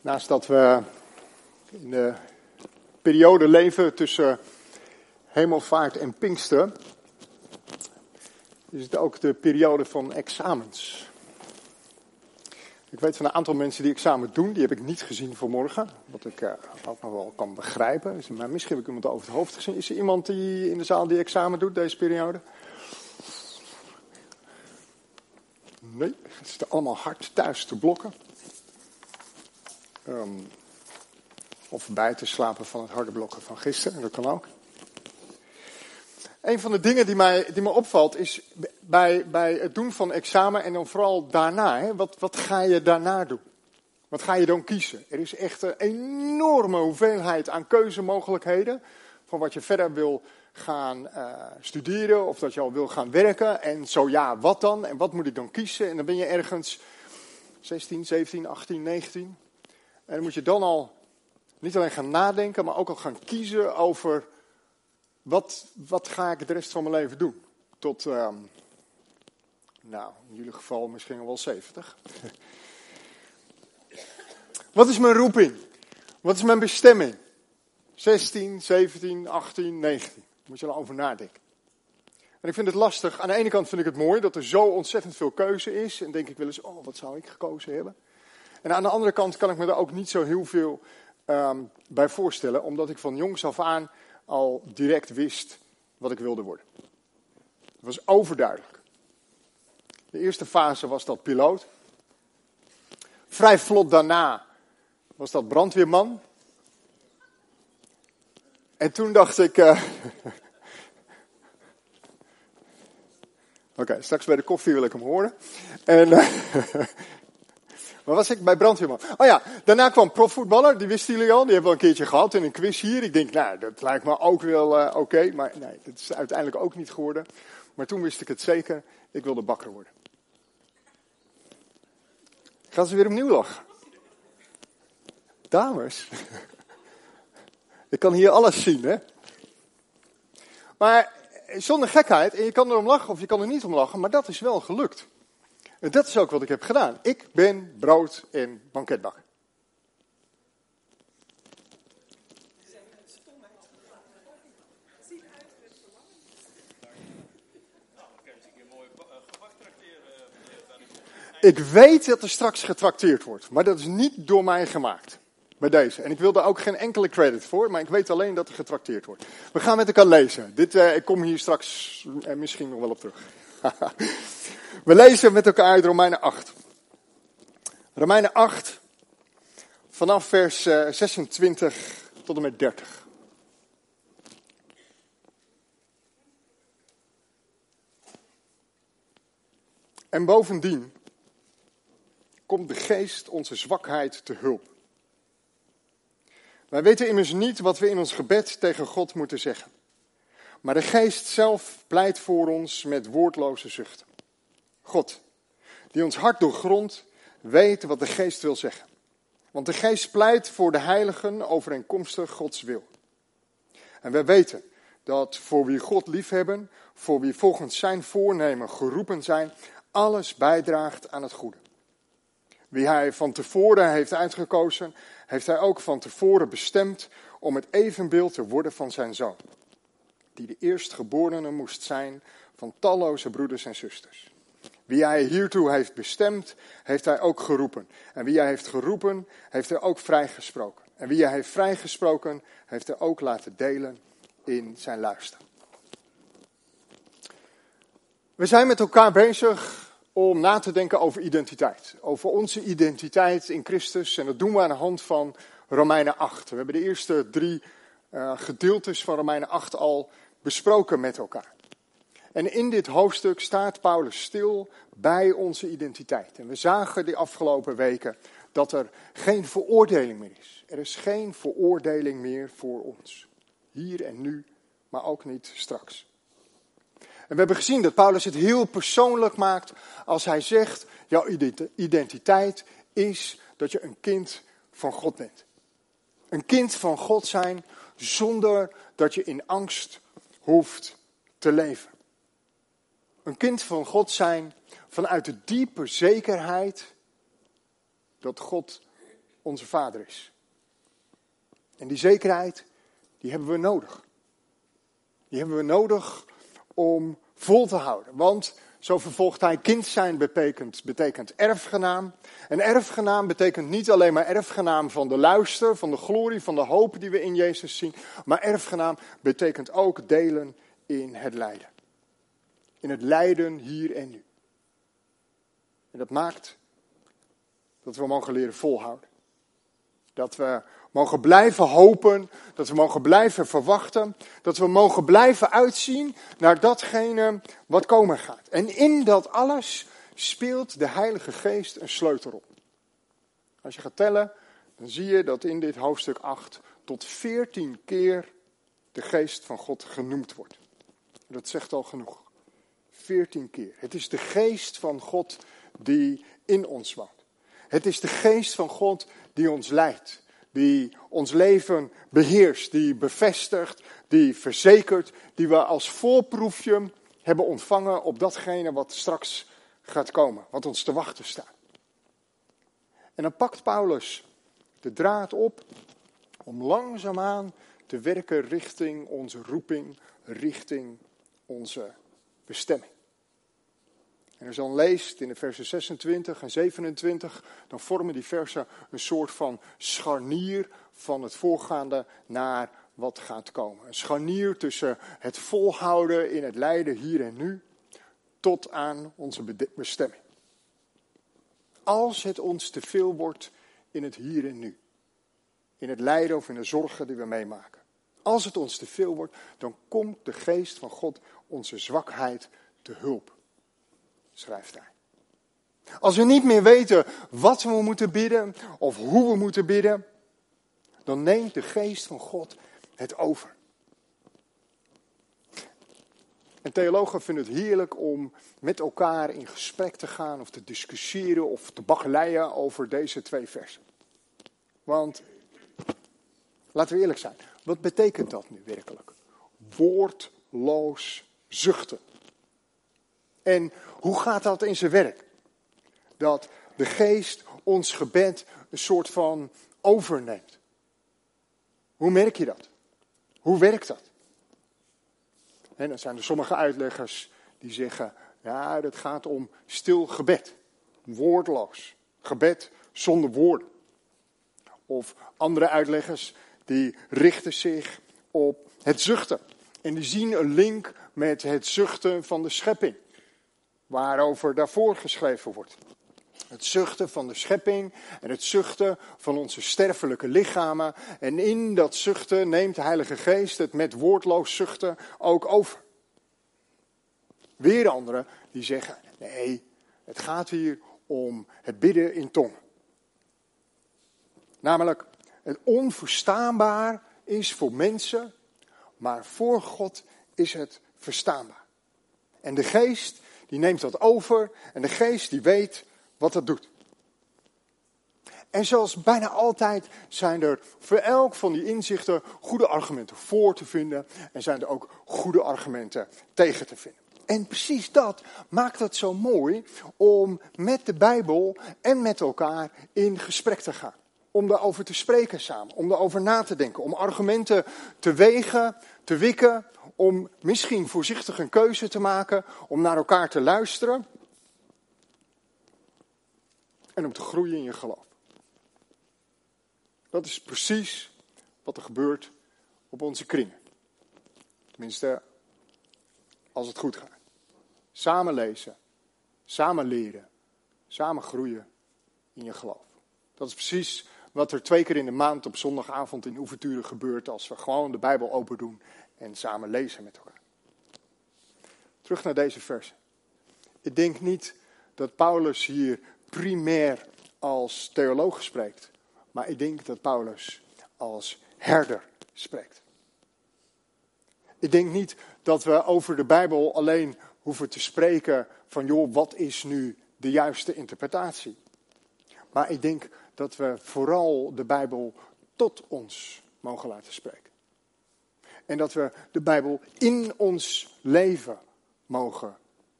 Naast dat we in de periode leven tussen hemelvaart en Pinkster, is het ook de periode van examens. Ik weet van een aantal mensen die examen doen, die heb ik niet gezien vanmorgen. Wat ik ook nog wel kan begrijpen. Maar misschien heb ik iemand over het hoofd gezien. Is er iemand die in de zaal die examen doet deze periode? Nee, het zitten allemaal hard thuis te blokken. Um, of bij te slapen van het harde blokken van gisteren, dat kan ook. Een van de dingen die mij, die me opvalt is bij, bij het doen van examen en dan vooral daarna. Hè, wat, wat ga je daarna doen? Wat ga je dan kiezen? Er is echt een enorme hoeveelheid aan keuzemogelijkheden. Van wat je verder wil gaan uh, studeren of dat je al wil gaan werken. En zo ja, wat dan? En wat moet ik dan kiezen? En dan ben je ergens 16, 17, 18, 19. En dan moet je dan al niet alleen gaan nadenken, maar ook al gaan kiezen over wat, wat ga ik de rest van mijn leven doen. Tot, uh, nou, in jullie geval misschien al wel 70. wat is mijn roeping? Wat is mijn bestemming? 16, 17, 18, 19. Moet je er over nadenken. En ik vind het lastig. Aan de ene kant vind ik het mooi dat er zo ontzettend veel keuze is. En denk ik wel eens, oh, wat zou ik gekozen hebben? En aan de andere kant kan ik me daar ook niet zo heel veel um, bij voorstellen, omdat ik van jongs af aan al direct wist wat ik wilde worden. Het was overduidelijk. De eerste fase was dat piloot. Vrij vlot daarna was dat brandweerman. En toen dacht ik. Uh... Oké, straks bij de koffie wil ik hem horen. En, uh... Maar was ik bij brandweerman? Oh ja, daarna kwam profvoetballer, die wisten jullie al. Die hebben we een keertje gehad in een quiz hier. Ik denk, nou, dat lijkt me ook wel uh, oké. maar nee, dat is uiteindelijk ook niet geworden. Maar toen wist ik het zeker, ik wilde bakker worden. Gaan ze weer opnieuw lachen? Dames, ik kan hier alles zien, hè? Maar zonder gekheid, en je kan erom lachen of je kan er niet om lachen, maar dat is wel gelukt. En dat is ook wat ik heb gedaan. Ik ben brood- en banketbakker. Ik weet dat er straks getrakteerd wordt, maar dat is niet door mij gemaakt. Bij deze. En ik wil daar ook geen enkele credit voor, maar ik weet alleen dat er getrakteerd wordt. We gaan met elkaar lezen. Dit, uh, ik kom hier straks uh, misschien nog wel op terug. We lezen met elkaar uit Romeinen 8. Romeinen 8, vanaf vers 26 eh, tot en met 30. En bovendien komt de geest onze zwakheid te hulp. Wij weten immers niet wat we in ons gebed tegen God moeten zeggen. Maar de geest zelf pleit voor ons met woordloze zuchten. God, die ons hart doorgrondt, weet wat de geest wil zeggen. Want de geest pleit voor de heiligen overeenkomstig Gods wil. En wij weten dat voor wie God liefhebben, voor wie volgens zijn voornemen geroepen zijn, alles bijdraagt aan het goede. Wie hij van tevoren heeft uitgekozen, heeft hij ook van tevoren bestemd om het evenbeeld te worden van zijn zoon. Die de eerstgeborene moest zijn van talloze broeders en zusters. Wie hij hiertoe heeft bestemd, heeft hij ook geroepen. En wie hij heeft geroepen, heeft hij ook vrijgesproken. En wie hij heeft vrijgesproken, heeft hij ook laten delen in zijn luister. We zijn met elkaar bezig om na te denken over identiteit. Over onze identiteit in Christus. En dat doen we aan de hand van Romeinen 8. We hebben de eerste drie uh, gedeeltes van Romeinen 8 al besproken met elkaar. En in dit hoofdstuk staat Paulus stil bij onze identiteit. En we zagen de afgelopen weken dat er geen veroordeling meer is. Er is geen veroordeling meer voor ons. Hier en nu, maar ook niet straks. En we hebben gezien dat Paulus het heel persoonlijk maakt als hij zegt: jouw identiteit is dat je een kind van God bent. Een kind van God zijn zonder dat je in angst hoeft te leven. Een kind van God zijn vanuit de diepe zekerheid dat God onze Vader is. En die zekerheid, die hebben we nodig. Die hebben we nodig om vol te houden. Want, zo vervolgt hij, kind zijn betekent, betekent erfgenaam. En erfgenaam betekent niet alleen maar erfgenaam van de luister, van de glorie, van de hoop die we in Jezus zien. Maar erfgenaam betekent ook delen in het lijden. In het lijden hier en nu. En dat maakt dat we mogen leren volhouden. Dat we mogen blijven hopen, dat we mogen blijven verwachten, dat we mogen blijven uitzien naar datgene wat komen gaat. En in dat alles speelt de Heilige Geest een sleutelrol. Als je gaat tellen, dan zie je dat in dit hoofdstuk 8 tot 14 keer de Geest van God genoemd wordt. Dat zegt al genoeg. 14 keer. Het is de Geest van God die in ons woont. Het is de Geest van God die ons leidt die ons leven beheerst, die bevestigt, die verzekert, die we als voorproefje hebben ontvangen op datgene wat straks gaat komen, wat ons te wachten staat. En dan pakt Paulus de draad op om langzaamaan te werken richting onze roeping, richting onze bestemming. En als je dan leest in de versen 26 en 27, dan vormen die versen een soort van scharnier van het voorgaande naar wat gaat komen. Een scharnier tussen het volhouden in het lijden hier en nu tot aan onze bestemming. Als het ons te veel wordt in het hier en nu, in het lijden of in de zorgen die we meemaken. Als het ons te veel wordt, dan komt de geest van God onze zwakheid te hulp schrijft hij. Als we niet meer weten wat we moeten bidden of hoe we moeten bidden, dan neemt de geest van God het over. En theologen vinden het heerlijk om met elkaar in gesprek te gaan of te discussiëren of te bagleien over deze twee versen. Want, laten we eerlijk zijn, wat betekent dat nu werkelijk? Woordloos zuchten. En hoe gaat dat in zijn werk? Dat de geest ons gebed een soort van overneemt. Hoe merk je dat? Hoe werkt dat? En dan zijn er sommige uitleggers die zeggen, ja, dat gaat om stil gebed. Woordloos. Gebed zonder woorden. Of andere uitleggers die richten zich op het zuchten. En die zien een link met het zuchten van de schepping waarover daarvoor geschreven wordt. Het zuchten van de schepping en het zuchten van onze sterfelijke lichamen. En in dat zuchten neemt de Heilige Geest het met woordloos zuchten ook over. Weer anderen die zeggen, nee, het gaat hier om het bidden in tongen. Namelijk, het onverstaanbaar is voor mensen, maar voor God is het verstaanbaar. En de geest die neemt dat over en de geest die weet wat dat doet. En zoals bijna altijd zijn er voor elk van die inzichten goede argumenten voor te vinden en zijn er ook goede argumenten tegen te vinden. En precies dat maakt het zo mooi om met de Bijbel en met elkaar in gesprek te gaan. Om daarover te spreken samen, om daarover na te denken, om argumenten te wegen, te wikken, om misschien voorzichtig een keuze te maken, om naar elkaar te luisteren en om te groeien in je geloof. Dat is precies wat er gebeurt op onze kringen. Tenminste, als het goed gaat. Samen lezen, samen leren, samen groeien in je geloof. Dat is precies wat er twee keer in de maand op zondagavond in oefenturen gebeurt als we gewoon de Bijbel open doen en samen lezen met elkaar. Terug naar deze verse. Ik denk niet dat Paulus hier primair als theoloog spreekt, maar ik denk dat Paulus als herder spreekt. Ik denk niet dat we over de Bijbel alleen hoeven te spreken van, joh, wat is nu de juiste interpretatie? Maar ik denk dat we vooral de Bijbel tot ons mogen laten spreken. En dat we de Bijbel in ons leven mogen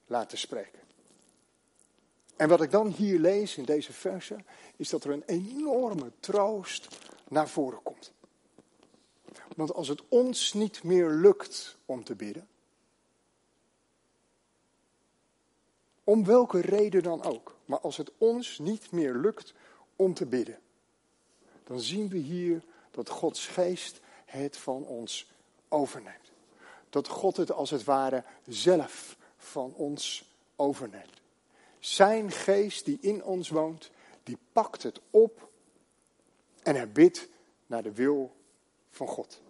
laten spreken. En wat ik dan hier lees in deze verse, is dat er een enorme troost naar voren komt. Want als het ons niet meer lukt om te bidden, om welke reden dan ook, maar als het ons niet meer lukt om te bidden, dan zien we hier dat Gods geest het van ons overneemt. Dat God het als het ware zelf van ons overneemt. Zijn geest die in ons woont, die pakt het op en hij bidt naar de wil van God.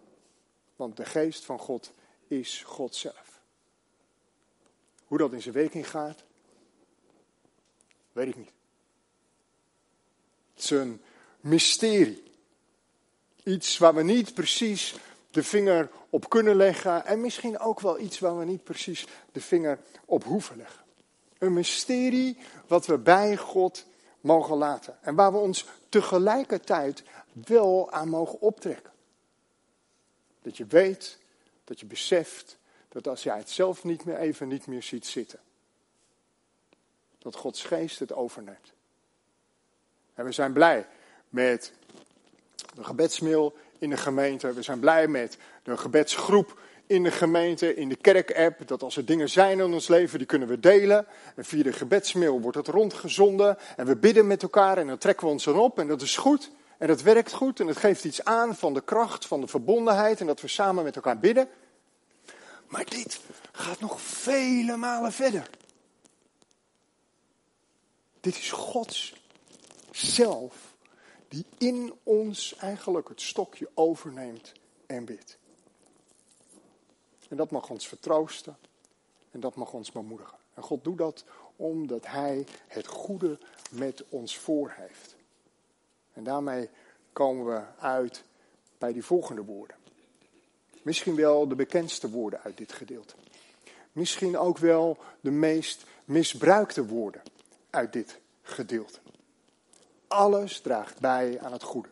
Want de geest van God is God zelf. Hoe dat in zijn werking gaat, weet ik niet. Is een mysterie. Iets waar we niet precies de vinger op kunnen leggen en misschien ook wel iets waar we niet precies de vinger op hoeven leggen. Een mysterie wat we bij God mogen laten en waar we ons tegelijkertijd wel aan mogen optrekken. Dat je weet, dat je beseft, dat als jij het zelf niet meer even niet meer ziet zitten, dat Gods geest het overneemt. En we zijn blij met de gebedsmail in de gemeente. We zijn blij met de gebedsgroep in de gemeente, in de kerk-app. Dat als er dingen zijn in ons leven, die kunnen we delen. En via de gebedsmail wordt het rondgezonden. En we bidden met elkaar en dan trekken we ons erop. En dat is goed. En dat werkt goed. En het geeft iets aan van de kracht, van de verbondenheid. En dat we samen met elkaar bidden. Maar dit gaat nog vele malen verder. Dit is Gods zelf die in ons eigenlijk het stokje overneemt en bidt. En dat mag ons vertroosten en dat mag ons bemoedigen. En God doet dat omdat Hij het goede met ons voor heeft. En daarmee komen we uit bij die volgende woorden. Misschien wel de bekendste woorden uit dit gedeelte. Misschien ook wel de meest misbruikte woorden uit dit gedeelte. Alles draagt bij aan het goede.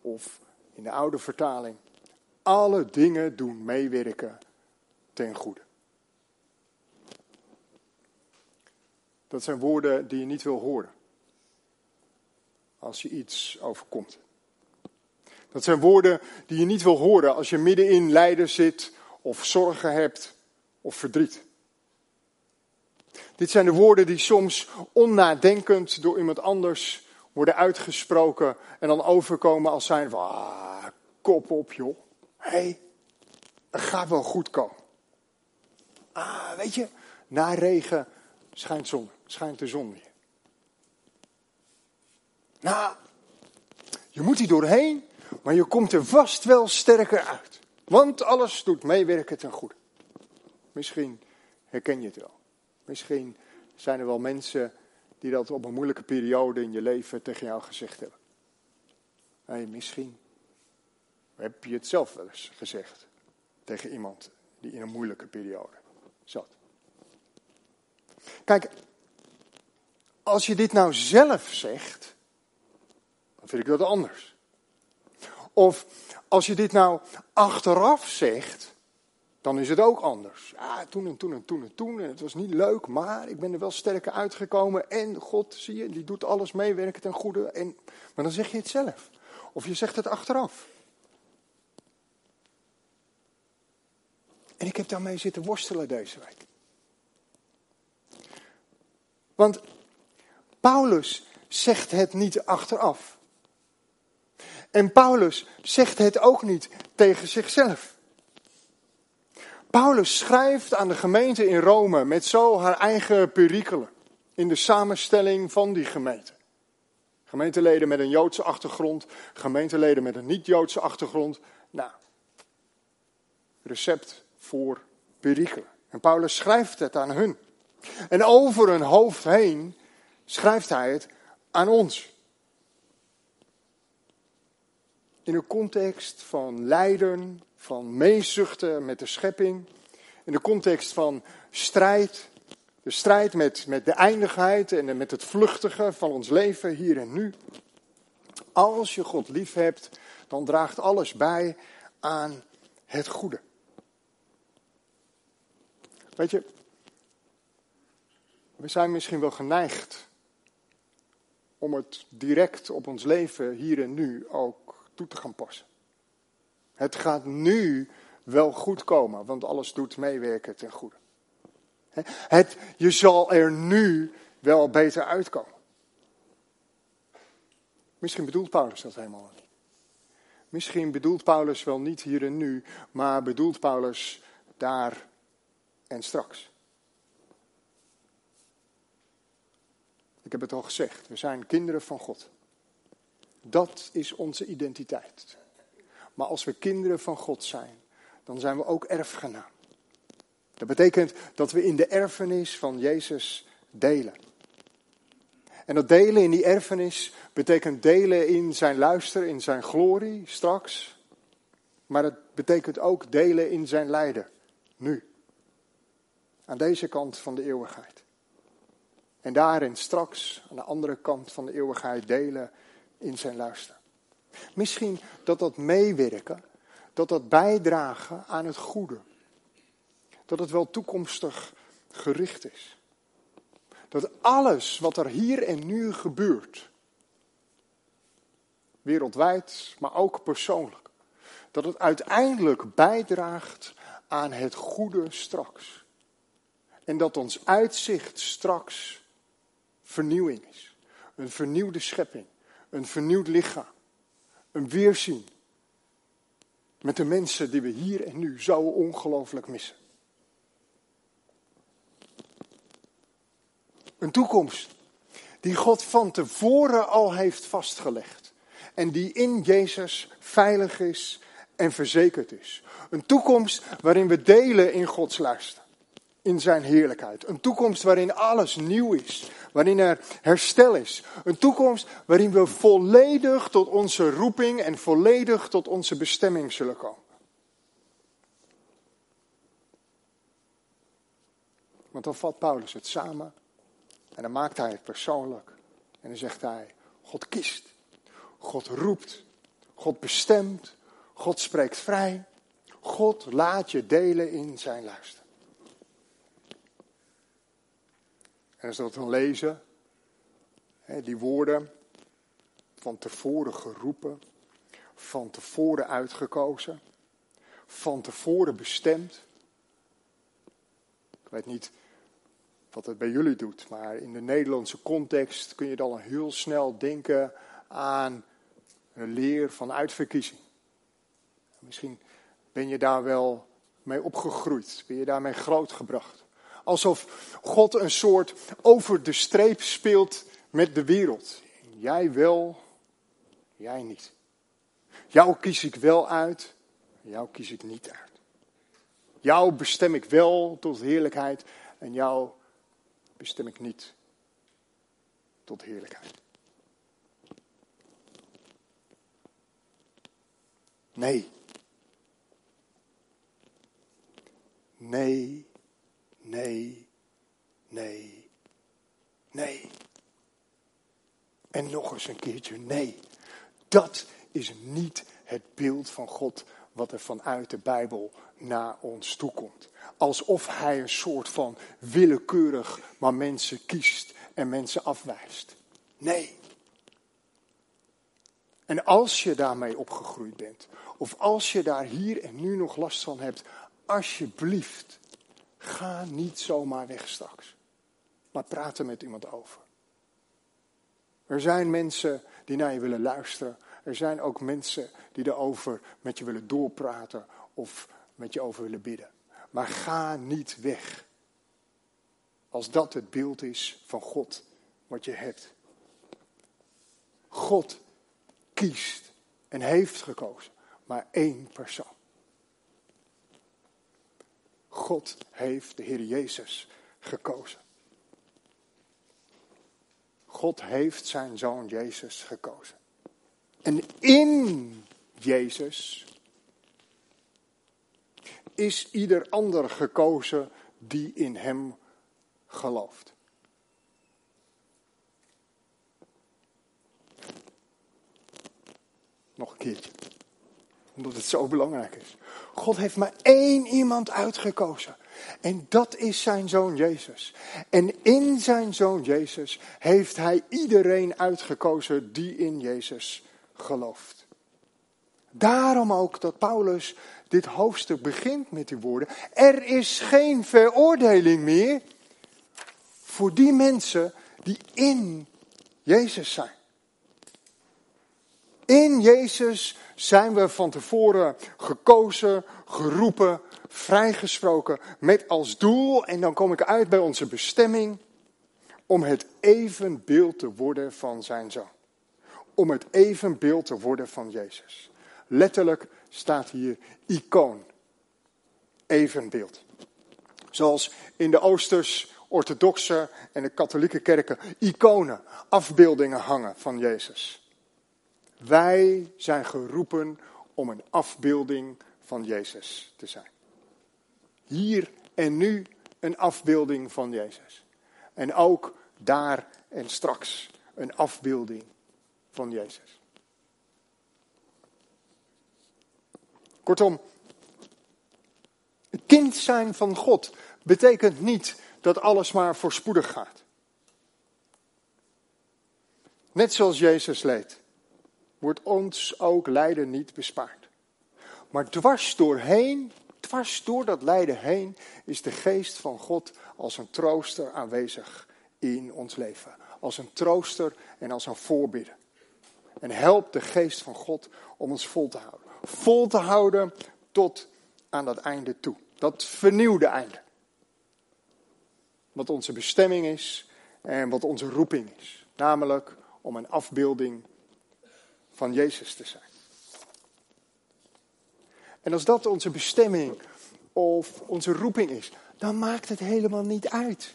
Of in de oude vertaling, alle dingen doen meewerken ten goede. Dat zijn woorden die je niet wil horen. Als je iets overkomt. Dat zijn woorden die je niet wil horen als je midden in lijden zit, of zorgen hebt, of verdriet. Dit zijn de woorden die soms onnadenkend door iemand anders worden uitgesproken en dan overkomen als zijn van, ah, kop op joh. Hé, hey, het gaat wel goed komen. Ah, weet je, na regen schijnt, zon, schijnt de zon weer. Nou, je moet hier doorheen, maar je komt er vast wel sterker uit. Want alles doet meewerken ten goede. Misschien herken je het wel. Misschien zijn er wel mensen die dat op een moeilijke periode in je leven tegen jou gezegd hebben. Hey, misschien heb je het zelf wel eens gezegd tegen iemand die in een moeilijke periode zat. Kijk, als je dit nou zelf zegt, dan vind ik dat anders. Of als je dit nou achteraf zegt, dan is het ook anders. Ja, toen en toen en toen en toen. En het was niet leuk, maar ik ben er wel sterker uitgekomen. En God, zie je, die doet alles meewerken ten goede. En, maar dan zeg je het zelf. Of je zegt het achteraf. En ik heb daarmee zitten worstelen deze week. Want Paulus zegt het niet achteraf. En Paulus zegt het ook niet tegen zichzelf. Paulus schrijft aan de gemeente in Rome met zo haar eigen perikelen in de samenstelling van die gemeente. Gemeenteleden met een Joodse achtergrond, gemeenteleden met een niet-Joodse achtergrond. Nou, recept voor perikelen. En Paulus schrijft het aan hun. En over hun hoofd heen schrijft hij het aan ons. In een context van lijden, van meezuchten met de schepping. In de context van strijd. De strijd met, met de eindigheid en met het vluchtige van ons leven hier en nu. Als je God lief hebt, dan draagt alles bij aan het goede. Weet je, we zijn misschien wel geneigd om het direct op ons leven hier en nu ook toe te gaan passen. Het gaat nu wel goed komen, want alles doet meewerken ten goede. Het, je zal er nu wel beter uitkomen. Misschien bedoelt Paulus dat helemaal niet. Misschien bedoelt Paulus wel niet hier en nu, maar bedoelt Paulus daar en straks. Ik heb het al gezegd, we zijn kinderen van God. Dat is onze identiteit. Maar als we kinderen van God zijn, dan zijn we ook erfgenaam. Dat betekent dat we in de erfenis van Jezus delen. En dat delen in die erfenis betekent delen in zijn luister, in zijn glorie straks. Maar het betekent ook delen in zijn lijden, nu. Aan deze kant van de eeuwigheid. En daarin straks, aan de andere kant van de eeuwigheid, delen in zijn luister. Misschien dat dat meewerken, dat dat bijdragen aan het goede. Dat het wel toekomstig gericht is. Dat alles wat er hier en nu gebeurt, wereldwijd, maar ook persoonlijk, dat het uiteindelijk bijdraagt aan het goede straks. En dat ons uitzicht straks vernieuwing is. Een vernieuwde schepping, een vernieuwd lichaam, een weerzien met de mensen die we hier en nu zo ongelooflijk missen. Een toekomst die God van tevoren al heeft vastgelegd. En die in Jezus veilig is en verzekerd is. Een toekomst waarin we delen in Gods luister. In zijn heerlijkheid. Een toekomst waarin alles nieuw is. Waarin er herstel is. Een toekomst waarin we volledig tot onze roeping en volledig tot onze bestemming zullen komen. Want dan vat Paulus het samen en dan maakt hij het persoonlijk. En dan zegt hij, God kiest, God roept, God bestemt, God spreekt vrij, God laat je delen in zijn luister. En als we dat dan lezen, die woorden, van tevoren geroepen, van tevoren uitgekozen, van tevoren bestemd. Ik weet niet wat het bij jullie doet. Maar in de Nederlandse context kun je dan heel snel denken aan een leer van uitverkiezing. Misschien ben je daar wel mee opgegroeid, ben je daarmee grootgebracht. Alsof God een soort over de streep speelt met de wereld. Jij wel, jij niet. Jou kies ik wel uit, jou kies ik niet uit. Jou bestem ik wel tot heerlijkheid en jou bestem ik niet tot heerlijkheid. Nee. Nee, nee, nee, nee. En nog eens een keertje nee. Dat is niet het beeld van God wat er vanuit de Bijbel naar ons toekomt. Alsof hij een soort van willekeurig maar mensen kiest en mensen afwijst. Nee. En als je daarmee opgegroeid bent, of als je daar hier en nu nog last van hebt, alsjeblieft, ga niet zomaar weg straks. Maar praat er met iemand over. Er zijn mensen die naar je willen luisteren. Er zijn ook mensen die erover met je willen doorpraten of met je over willen bidden. Maar ga niet weg. Als dat het beeld is van God wat je hebt. God kiest en heeft gekozen maar één persoon. God heeft de Heer Jezus gekozen. God heeft zijn zoon Jezus gekozen. En in Jezus is ieder ander gekozen die in Hem gelooft. Nog een keertje. Omdat het zo belangrijk is. God heeft maar één iemand uitgekozen. En dat is zijn zoon Jezus. En in zijn zoon Jezus heeft hij iedereen uitgekozen die in Jezus gelooft. Daarom ook dat Paulus dit hoofdstuk begint met die woorden. Er is geen veroordeling meer voor die mensen die in Jezus zijn. In Jezus zijn we van tevoren gekozen, geroepen, vrijgesproken met als doel, en dan kom ik uit bij onze bestemming, om het evenbeeld te worden van zijn zoon. Om het evenbeeld te worden van Jezus. Letterlijk staat hier icoon, evenbeeld. Zoals in de Oosters, orthodoxe en de katholieke kerken iconen, afbeeldingen hangen van Jezus. Wij zijn geroepen om een afbeelding van Jezus te zijn. Hier en nu een afbeelding van Jezus. En ook daar en straks een afbeelding van Jezus. Kortom, kind zijn van God betekent niet dat alles maar voorspoedig gaat. Net zoals Jezus leed, wordt ons ook lijden niet bespaard. Maar dwars doorheen, dwars door dat lijden heen, is de geest van God als een trooster aanwezig in ons leven. Als een trooster en als een voorbidder. En helpt de geest van God om ons vol te houden. Vol te houden tot aan dat einde toe. Dat vernieuwde einde. Wat onze bestemming is en wat onze roeping is. Namelijk om een afbeelding van Jezus te zijn. En als dat onze bestemming of onze roeping is, dan maakt het helemaal niet uit.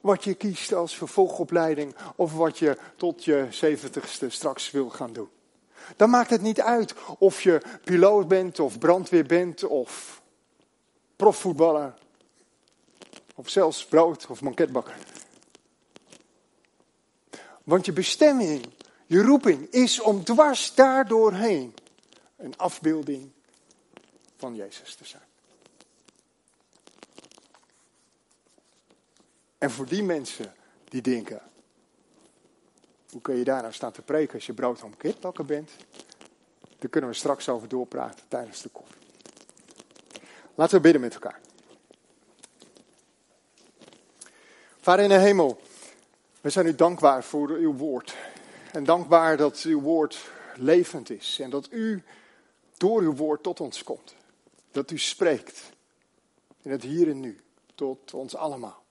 Wat je kiest als vervolgopleiding of wat je tot je zeventigste straks wil gaan doen. Dan maakt het niet uit of je piloot bent of brandweer bent of profvoetballer. Of zelfs brood of manketbakker. Want je bestemming, je roeping is om dwars daardoorheen een afbeelding van Jezus te zijn. En voor die mensen die denken, hoe kun je daar nou staan te preken als je brood om kitbakken bent? Daar kunnen we straks over doorpraten tijdens de koffie. Laten we bidden met elkaar. Vader in de hemel, we zijn u dankbaar voor uw woord. En dankbaar dat uw woord levend is en dat u door uw woord tot ons komt. Dat u spreekt in het hier en nu tot ons allemaal.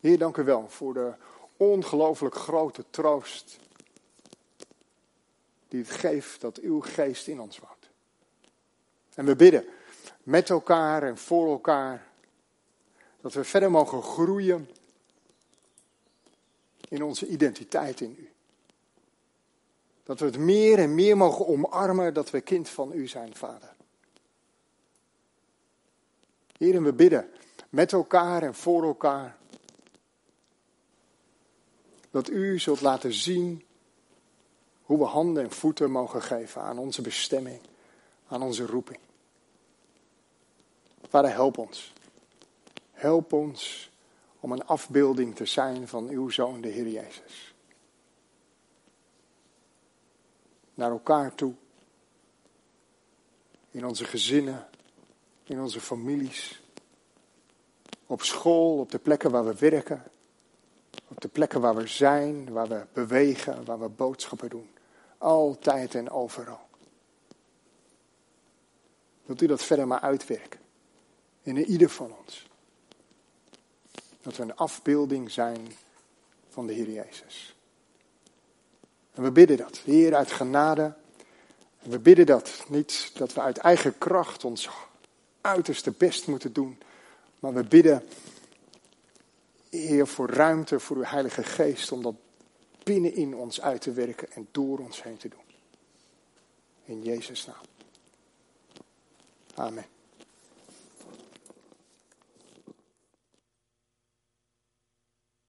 Heer, dank u wel voor de ongelooflijk grote troost die het geeft dat uw geest in ons woont. En we bidden met elkaar en voor elkaar dat we verder mogen groeien in onze identiteit in u. Dat we het meer en meer mogen omarmen dat we kind van u zijn, Vader. Heer, en we bidden met elkaar en voor elkaar dat u zult laten zien hoe we handen en voeten mogen geven aan onze bestemming, aan onze roeping. Vader, help ons. Help ons om een afbeelding te zijn van uw Zoon, de Heer Jezus. Naar elkaar toe. In onze gezinnen, in onze families. Op school, op de plekken waar we werken. Op de plekken waar we zijn, waar we bewegen, waar we boodschappen doen. Altijd en overal. Wilt u dat verder maar uitwerken? In ieder van ons. Dat we een afbeelding zijn van de Heer Jezus. En we bidden dat, Heer, uit genade. En we bidden dat niet dat we uit eigen kracht ons uiterste best moeten doen. Maar we bidden, Heer, voor ruimte voor uw Heilige Geest om dat binnenin ons uit te werken en door ons heen te doen. In Jezus' naam. Amen.